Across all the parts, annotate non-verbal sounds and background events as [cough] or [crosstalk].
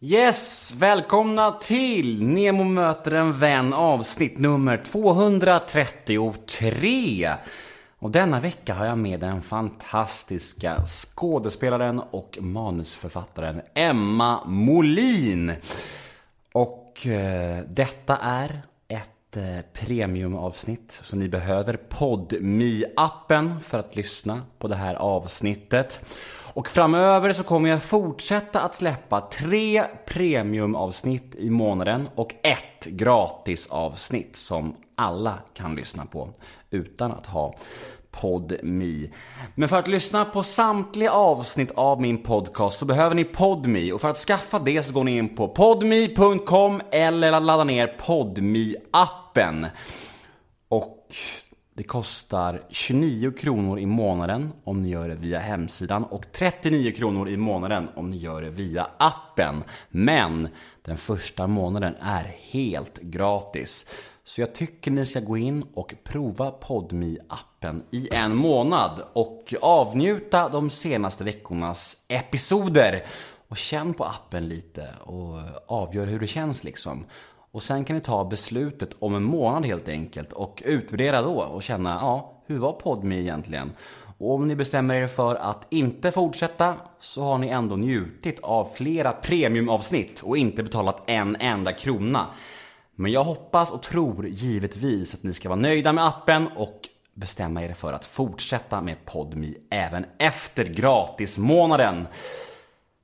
Yes, välkomna till Nemo möter en vän avsnitt nummer 233. Och denna vecka har jag med den fantastiska skådespelaren och manusförfattaren Emma Molin. Och eh, detta är ett eh, premiumavsnitt så ni behöver podmi appen för att lyssna på det här avsnittet. Och framöver så kommer jag fortsätta att släppa tre premiumavsnitt i månaden och ett gratisavsnitt som alla kan lyssna på utan att ha PodMe. Men för att lyssna på samtliga avsnitt av min podcast så behöver ni PodMe och för att skaffa det så går ni in på podme.com eller laddar ner podme appen Och det kostar 29 kronor i månaden om ni gör det via hemsidan och 39 kronor i månaden om ni gör det via appen. Men den första månaden är helt gratis. Så jag tycker ni ska gå in och prova podmi appen i en månad och avnjuta de senaste veckornas episoder. Och känn på appen lite och avgör hur det känns liksom. Och sen kan ni ta beslutet om en månad helt enkelt och utvärdera då och känna, ja, hur var PodMe egentligen? Och om ni bestämmer er för att inte fortsätta så har ni ändå njutit av flera premiumavsnitt och inte betalat en enda krona. Men jag hoppas och tror givetvis att ni ska vara nöjda med appen och bestämma er för att fortsätta med PodMe även efter gratismånaden.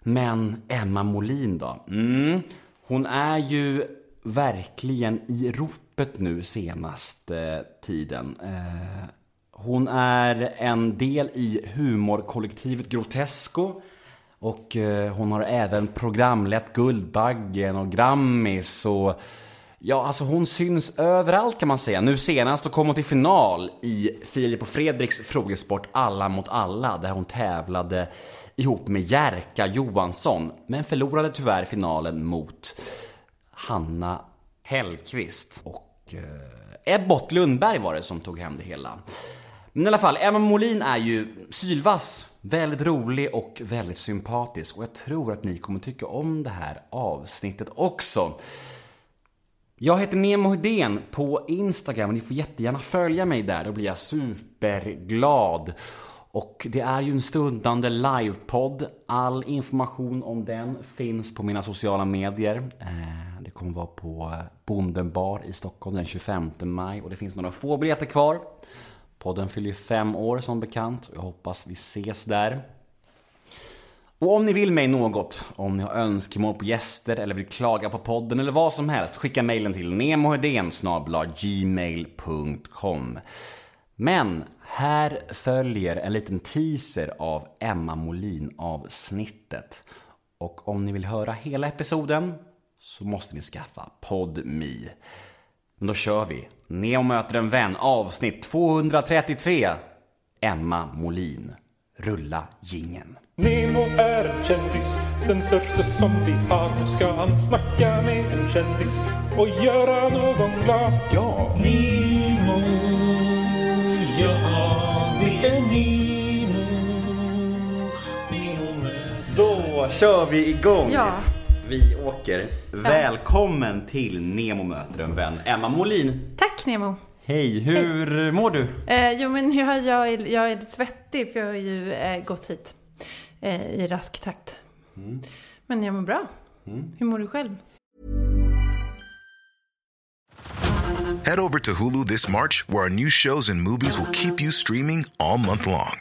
Men Emma Molin då? Mm, hon är ju verkligen i ropet nu senaste tiden. Eh, hon är en del i humorkollektivet Grotesco. Och eh, hon har även programlett Guldbaggen och Grammis och Ja, alltså hon syns överallt kan man säga. Nu senast så kom hon till final i Filip och Fredriks frågesport Alla mot alla där hon tävlade ihop med Jerka Johansson men förlorade tyvärr finalen mot Hanna Hellqvist och eh, Ebbot Lundberg var det som tog hem det hela. Men i alla fall, Emma Molin är ju sylvass, väldigt rolig och väldigt sympatisk och jag tror att ni kommer tycka om det här avsnittet också. Jag heter Nemo Hedén på Instagram och ni får jättegärna följa mig där, då blir jag superglad. Och det är ju en stundande livepodd. All information om den finns på mina sociala medier. Eh, Kommer vara på eh, Bonden bar i Stockholm den 25 maj och det finns några få biljetter kvar. Podden fyller fem år som bekant och jag hoppas vi ses där. Och om ni vill mig något, om ni har önskemål på gäster eller vill klaga på podden eller vad som helst, skicka mejlen till nemohedén gmail.com. Men här följer en liten teaser av Emma Molin avsnittet. Och om ni vill höra hela episoden så måste ni skaffa PodMe. Men då kör vi. Neo möter en vän avsnitt 233. Emma Molin. Rulla gingen. Nemo är en kändis, den största som vi har. Nu ska han snacka med en kändis och göra någon glad. Ja! Nemo, ja det är Nemo. Nemo. Då kör vi igång! Ja. Vi åker. Välkommen till Nemo möter en vän. Emma Molin. Tack Nemo. Hej, hur mår du? Eh, jo men jag, jag, är, jag är lite svettig för jag har ju eh, gått hit eh, i rask takt. Men jag mår bra. Hur mår du själv? Head over to Hulu this March, where our new shows and movies will keep you streaming all month long.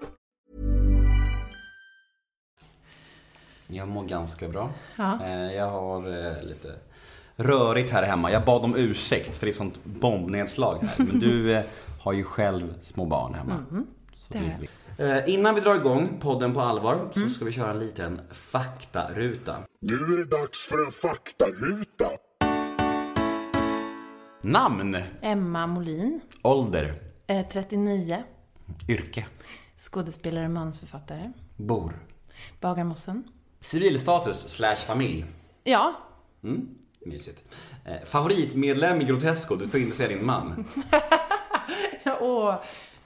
Jag mår ganska bra. Eh, Jag har eh, lite rörigt här hemma. Jag bad om ursäkt för det är sånt bombnedslag här. Men du [laughs] eh, har ju själv små barn hemma. Vet vi. Eh, Innan vi drar igång podden på allvar så ska vi köra en liten faktaruta. Nu är det dags för en faktaruta. Namn, Emma Molin, ålder, eh, 39, yrke, skådespelare, manusförfattare, bor, Bagarmossen. Civilstatus slash familj. Ja, Mm, mysigt. Eh, Favoritmedlem i Grotesco, du får inte säga din man. [laughs] och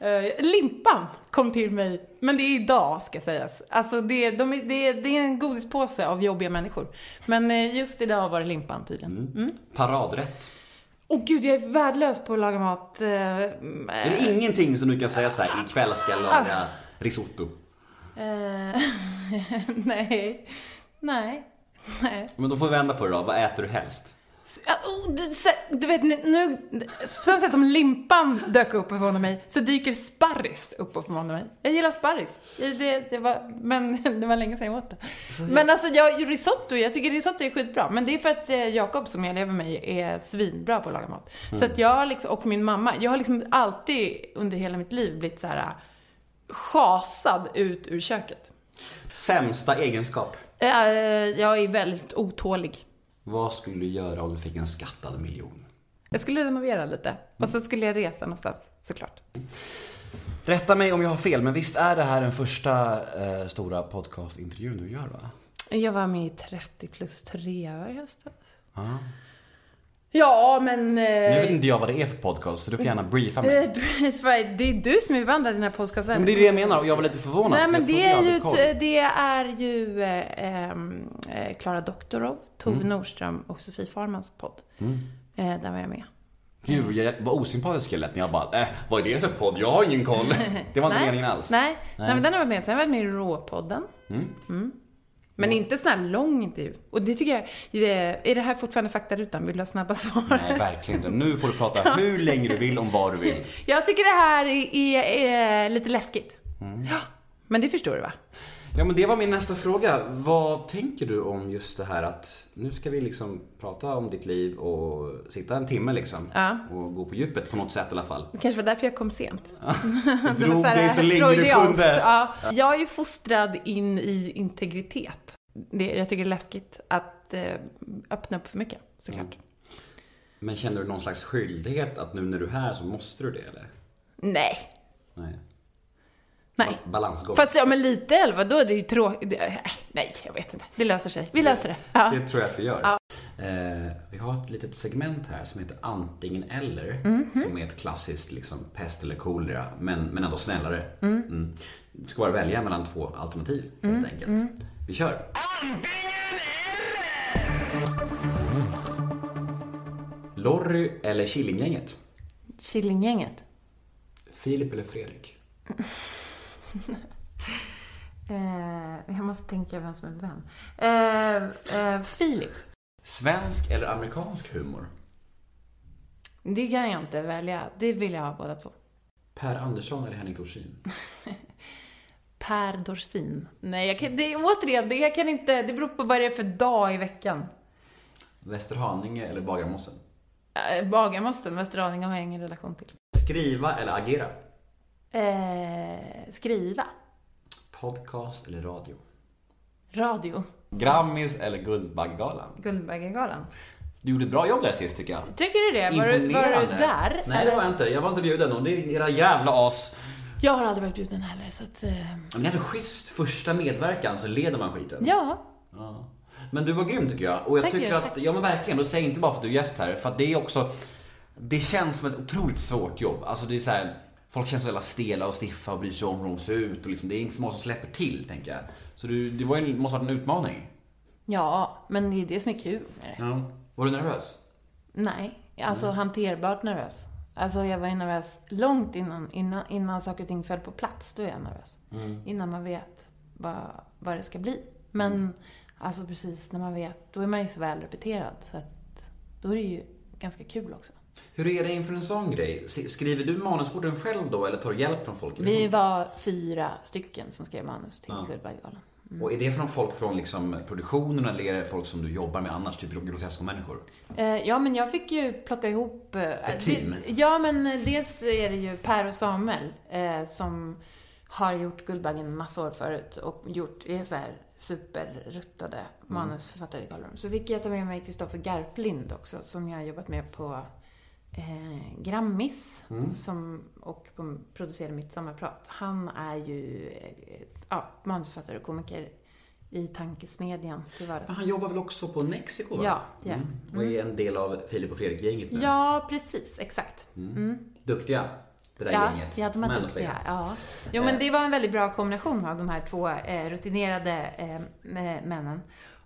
eh, Limpan kom till mig, men det är idag ska sägas. Alltså det, de, är- det, det är en godispåse av jobbiga människor. Men eh, just idag var det Limpan tydligen. Mm. Paradrätt. Åh gud, jag är värdelös på att laga mat. Eh, Är det ingenting som du kan säga så här, ikväll ska jag laga risotto? Eh, [laughs] nej, nej, nej. Men då får vi vända på det då. Vad äter du helst? Oh, du, vet, nu, på samma sätt som limpan dök upp och förvånade mig, så dyker sparris upp och förvånar mig. Jag gillar sparris. Det, det var, men [laughs] det var länge sedan jag åt det. Men alltså, jag, risotto, jag tycker risotto är skitbra. Men det är för att eh, Jakob, som jag lever med, är svinbra på att laga mat. Så att jag liksom, och min mamma, jag har liksom alltid under hela mitt liv blivit så här schasad ut ur köket. Sämsta egenskap? Eh, Jag är väldigt otålig. Vad skulle du göra om du fick en skattad miljon? Jag skulle renovera lite. Och så skulle jag resa någonstans, såklart. Rätta mig om jag har fel, men visst är det här den första eh, stora podcastintervjun du gör va? Jag var med i 30 plus 3 i höstas. Ja, men... Nu vet Eh, inte jag vad det är för podcast, så du får gärna briefa mig. eh, det är du som är bevandrad i den här podcastvärlden. Men det är det jag menar och jag var lite förvånad. Nej, för men jag det är, ju, det är ju eh, eh, Klara Doktorov, Tove Mm. Nordström och Sofie Farmans podd. Eh, där var jag med. Gud, jag var osympatisk jag lät när jag bara, äh, vad är det för podd? Jag har ingen koll. [laughs] Det var inte meningen alls. Nej, nej. men den har varit med. Sen har jag varit med i Råpodden. Mm. Men inte sån här lång intervju. Och det tycker jag, är det här fortfarande faktarutan? Vill du ha snabba svar? Nej, verkligen inte. Nu får du prata [laughs] hur länge du vill om vad du vill. Jag tycker det här är, är, är lite läskigt. Ja, men det förstår du va? Ja, men det var min nästa fråga. Vad tänker du om just det här att nu ska vi liksom prata om ditt liv och sitta en timme liksom. Ja. Och gå på djupet på något sätt i alla fall. Det kanske var därför jag kom sent. Du [laughs] drog dig så länge du kunde. Ja. Jag är ju fostrad in i integritet. Det, jag tycker det är läskigt att eh, öppna upp för mycket, såklart. Men känner du någon slags skyldighet att nu när du är här så måste du det eller? Nej. Nej. Nej. Balansgång. Fast ja, men lite elva, då är det ju tråkigt. Nej, jag vet inte. Det löser sig. Vi löser det. Ja. Det tror jag att vi gör. Eh, vi har ett litet segment här som heter antingen eller. Mhm. Som är ett klassiskt liksom, pest eller kolera, men, men ändå snällare. Mm. Du ska bara välja mellan två alternativ Mm. helt enkelt. Vi kör. Lorry eller Killinggänget? Killinggänget. Filip eller Fredrik? [laughs] Eh, jag måste tänka vem som är vem. Eh, eh, Filip. Svensk eller amerikansk humor? Det kan jag inte välja. Det vill jag ha båda två. Per Andersson eller Henrik Dorsin? [laughs] Per Dorsin. Nej, jag kan, det, återigen, det, jag kan inte, det beror på vad det är för dag i veckan. Västerhaninge eller Bagarmossen? Äh, Bagarmossen, Västerhaninge har jag ingen relation till. Skriva eller agera? Eh, skriva. Podcast eller radio? Radio. Grammis eller Guldbaggegalan? Guldbaggegalan. Du gjorde ett bra jobb där sist tycker jag. Tycker du det? Var du, var du där? Nej, det var jag inte. Jag var inte bjuden och det är era jävla as. Jag har aldrig varit bjuden heller, så att... Eh, Men det är schysst. Första medverkan så leder man skiten. ja. Ja. Men du var grym tycker jag. Och jag Tack, tycker att, tack. ja men verkligen, och säg inte bara för att du är gäst här. För att det är också, det känns som ett otroligt svårt jobb. Alltså det är så här, folk känns så jävla stela och stiffa och bryr sig om hur de ser ut. Och liksom, det är inte så många som släpper till, tänker jag. Så du, det var ju, måste ha varit en utmaning. Ja, men det är det som är kul med det. Ja. Var du nervös? Nej, alltså hanterbart nervös. Alltså jag var ju nervös långt innan, innan, innan saker och ting föll på plats. Då är jag nervös. Innan man vet vad, vad det ska bli. Men alltså precis när man vet, då är man ju så väl repeterad. Så att då är det ju ganska kul också. Hur är det inför en sån grej? Skriver du manusorden själv då eller tar du hjälp från folk? Vi var fyra stycken som skrev manus till Guldbaggegalan. Och är det från folk från liksom produktionen eller är det folk som du jobbar med annars, typ Grotesco-människor? Eh, ja, men jag fick ju plocka ihop... eh, Ett team? Det, ja, men eh, dels är det ju Per och Samuel eh, som har gjort Guldbaggen en massa år förut och gjort, är så här superruttade manusförfattare i Karlrum. Så fick jag ta med mig Kristoffer Garplind också, som jag har jobbat med på eh, Grammis som, och producerade mitt sommarprat. Han är ju eh, ja, manusförfattare och komiker i tankesmedjan till vardags. Men han jobbar väl också på Mexiko? Va? Ja, ja. Mm. Och är en del av Filip och Fredrik-gänget nu? Ja, precis. Exakt. Duktiga, det där Ja, gänget. ja, de är duktiga. Ja. Jo, men det var en väldigt bra kombination av de här två eh, rutinerade eh, männen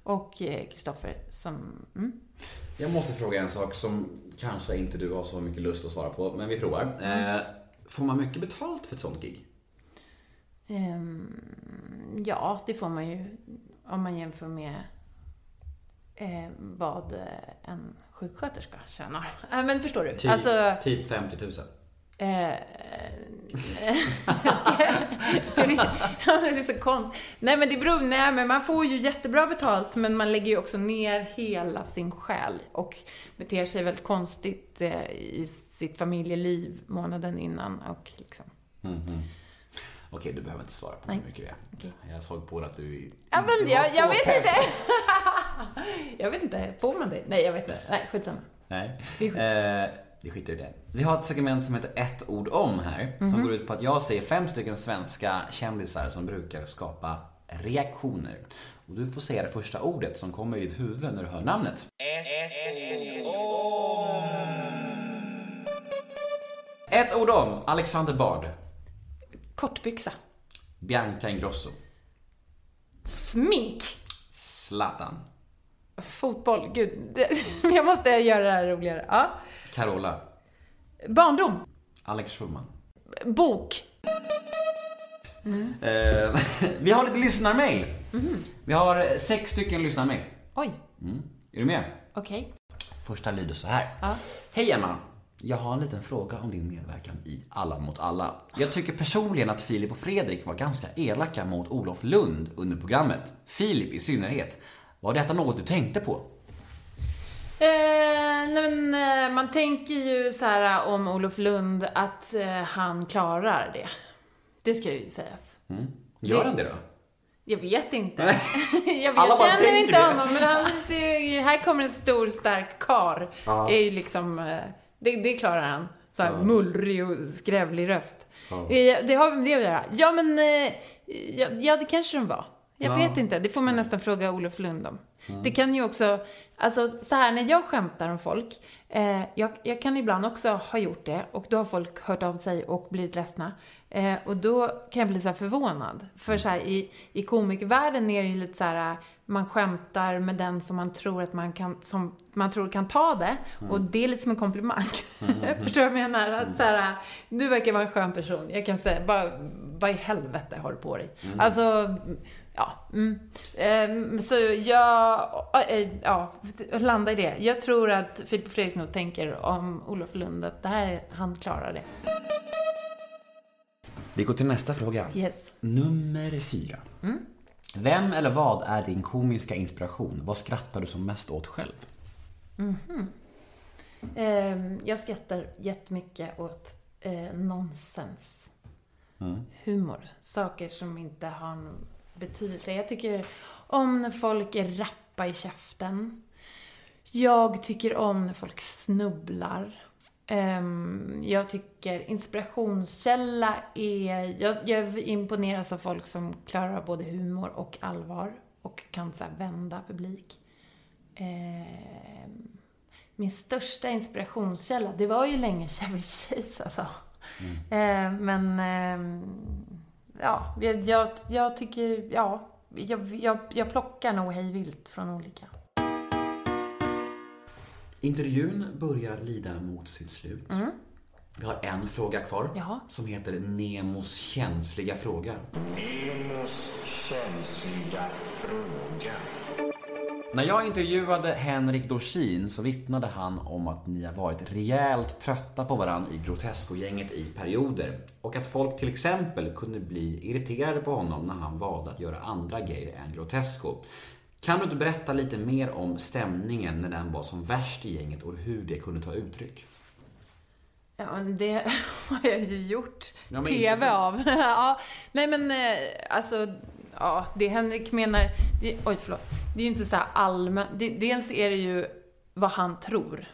och eh, Kristoffer som... Mm. Jag måste fråga en sak som kanske inte du har så mycket lust att svara på, men vi provar. Mm. Eh, får man mycket betalt för ett sånt gig? Ehm, ja, det får man ju om man jämför med eh, vad en sjuksköterska tjänar. [laughs] Äh, men förstår du? Typ, Alltså, typ 50 000. Eh, [laughs] [laughs] det är så konstigt. Nej men det beror, nej men man får ju jättebra betalt men man lägger ju också ner hela sin själ och beter sig väldigt konstigt eh, i sitt familjeliv månaden innan och liksom. Okej, du behöver inte svara på hur mycket det är. Okej. Jag såg på att du... Ja men du jag, jag vet pepp. inte. [laughs] jag vet inte, får man det? Nej jag vet inte. Nej skitsamma. Nej. Eh, vi skiter i det. Vi har ett segment som heter ett ord om här. Mhm. Som går ut på att jag säger fem stycken svenska kändisar som brukar skapa reaktioner. Och du får säga det första ordet som kommer i ditt huvud när du hör namnet. Ett ord om Alexander Bard. Kortbyxa. Bianca Ingrosso. Smink. Zlatan. Fotboll. Gud, [laughs] jag måste göra det här roligare. Ja. Carola. Barndom. Alex Schulman. Bok. Eh, [laughs] vi har lite lyssnarmail. Mhm. Vi har eh, sex stycken lyssnarmail. Oj, Är du med? okej. Första lyder så här. Hej Emma! Jag har en liten fråga om din medverkan i Alla mot alla. Jag tycker personligen att Filip och Fredrik var ganska elaka mot Olof Lund under programmet. Filip i synnerhet. Var detta något du tänkte på? Eh, nej men, eh, man tänker ju så här om Olof Lund att eh, han klarar det. Det ska ju sägas. Gör Det- han det då? Jag vet inte. [laughs] jag, jag känner inte det. honom, men han ser ju, här kommer en stor stark kar. är ju liksom, eh, det, det klarar han. Så här mullrig och skrävlig röst. Eh, Det har med det att göra. Ja, men eh, ja, ja, det kanske de var. Jag vet inte, det får man nästan fråga Olof Lund om. Det kan ju också, alltså så här när jag skämtar om folk, eh, jag, jag kan ibland också ha gjort det och då har folk hört av sig och blivit ledsna. Eh, och då kan jag bli så förvånad. För så här, i, i komikervärlden är det ju lite så här, man skämtar med den som man tror att man kan, som man tror kan ta det. Och det är lite som en komplimang. [laughs] Förstår du vad jag menar? Att så här, du verkar vara en skön person. Jag kan säga, bara, vad i helvete har du på dig? Alltså, ja. Mm. Ehm, så jag, äh, ja, landa i det. Jag tror att Filip Fredrik nog tänker om Olof Lund att det här, han klarar det. Vi går till nästa fråga. Yes. Nummer fyra. Vem eller vad är din komiska inspiration? Vad skrattar du som mest åt själv? Ehm, jag skrattar jättemycket åt eh, nonsens. Humor. Saker som inte har någon betydelse. Jag tycker om när folk är rappa i käften. Jag tycker om när folk snubblar. Ehm, jag tycker inspirationskälla är... Jag, jag imponeras av folk som klarar av både humor och allvar. Och kan så vända publik. Ehm, min största inspirationskälla, det var ju länge Chevy Chase alltså. Men, ehm, ja, jag, jag, jag tycker, ja, jag, jag, jag plockar nog hej vilt från olika. Intervjun börjar lida mot sitt slut. Vi har en fråga kvar Jaha. som heter Nemos känsliga fråga. Nemos känsliga fråga. När jag intervjuade Henrik Dorsin så vittnade han om att ni har varit rejält trötta på varandra i Grotesco-gänget i perioder. Och att folk till exempel kunde bli irriterade på honom när han valde att göra andra grejer än Grotesco. Kan du inte berätta lite mer om stämningen när den var som värst i gänget och hur det kunde ta uttryck? Ja, det [laughs] har jag ju gjort Ja, TV av. [laughs] ja, nej men eh, alltså, ja, det Henrik menar, det, oj förlåt, det är ju inte så här dels är det ju vad han tror.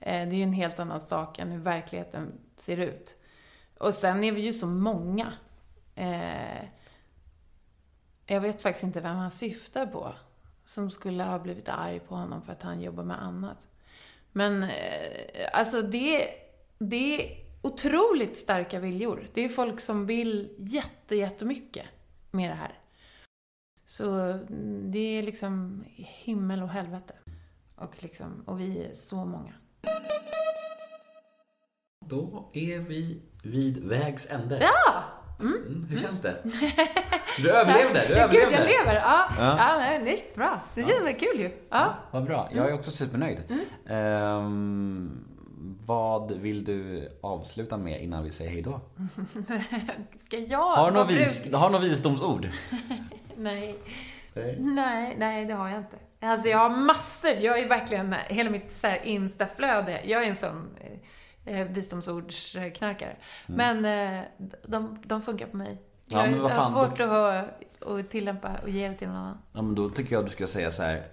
Eh, det är ju en helt annan sak än hur verkligheten ser ut. Och sen är vi ju så många. Eh, jag vet faktiskt inte vem han syftar på. Som skulle ha blivit arg på honom för att han jobbar med annat. Men eh, alltså det, det är otroligt starka viljor. Det är folk som vill jätte, jättemycket med det här. Så mm, det är liksom himmel och helvete. Och, liksom, och vi är så många. Då är vi vid vägs ände. Ja! Mm, hur känns det? Du överlevde, du [laughs] Ja, Gud, överlevde. jag lever! Ja, Ja. ja. det känns bra. Det känns väl kul ju. Ja. Vad bra. Jag är också supernöjd. Mm. Ehm, vad vill du avsluta med innan vi säger hej då? [laughs] Ska jag... Har du något vis, visdomsord? [laughs] Nej. Nej. Nej, nej, det har jag inte. Alltså jag har massor. Jag är verkligen, hela mitt så här Insta-flöde, jag är en sån eh, eh, visdomsordsknarkare. Men eh, de, de funkar på mig. Ja, Jag, jag har svårt att, att tillämpa och ge det till någon annan. Ja, men då tycker jag du ska säga så här.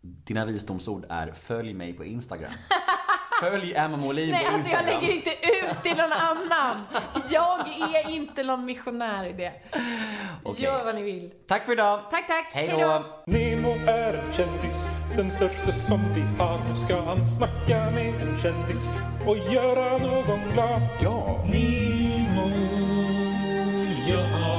Dina visdomsord är följ mig på Instagram. [laughs] Följ Emma Molin Nej, på alltså jag Instagram. lägger inte ut till någon annan. Jag är inte någon missionär i det. Okej. Gör vad ni vill. Tack för idag. Tack, tack. Hej då. Nemo är en kändis, den största som vi har. Nu ska han snacka med en kändis och göra någon glad. Ja. Nemo, ja,